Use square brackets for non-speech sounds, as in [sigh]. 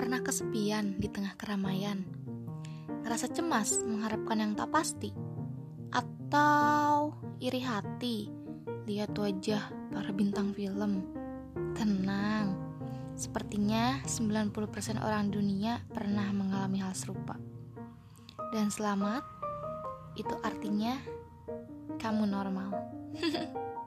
Pernah kesepian di tengah keramaian? Rasa cemas mengharapkan yang tak pasti? Atau iri hati lihat wajah para bintang film? Tenang, sepertinya 90% orang dunia pernah mengalami hal serupa. Dan selamat, itu artinya kamu normal. [laughs]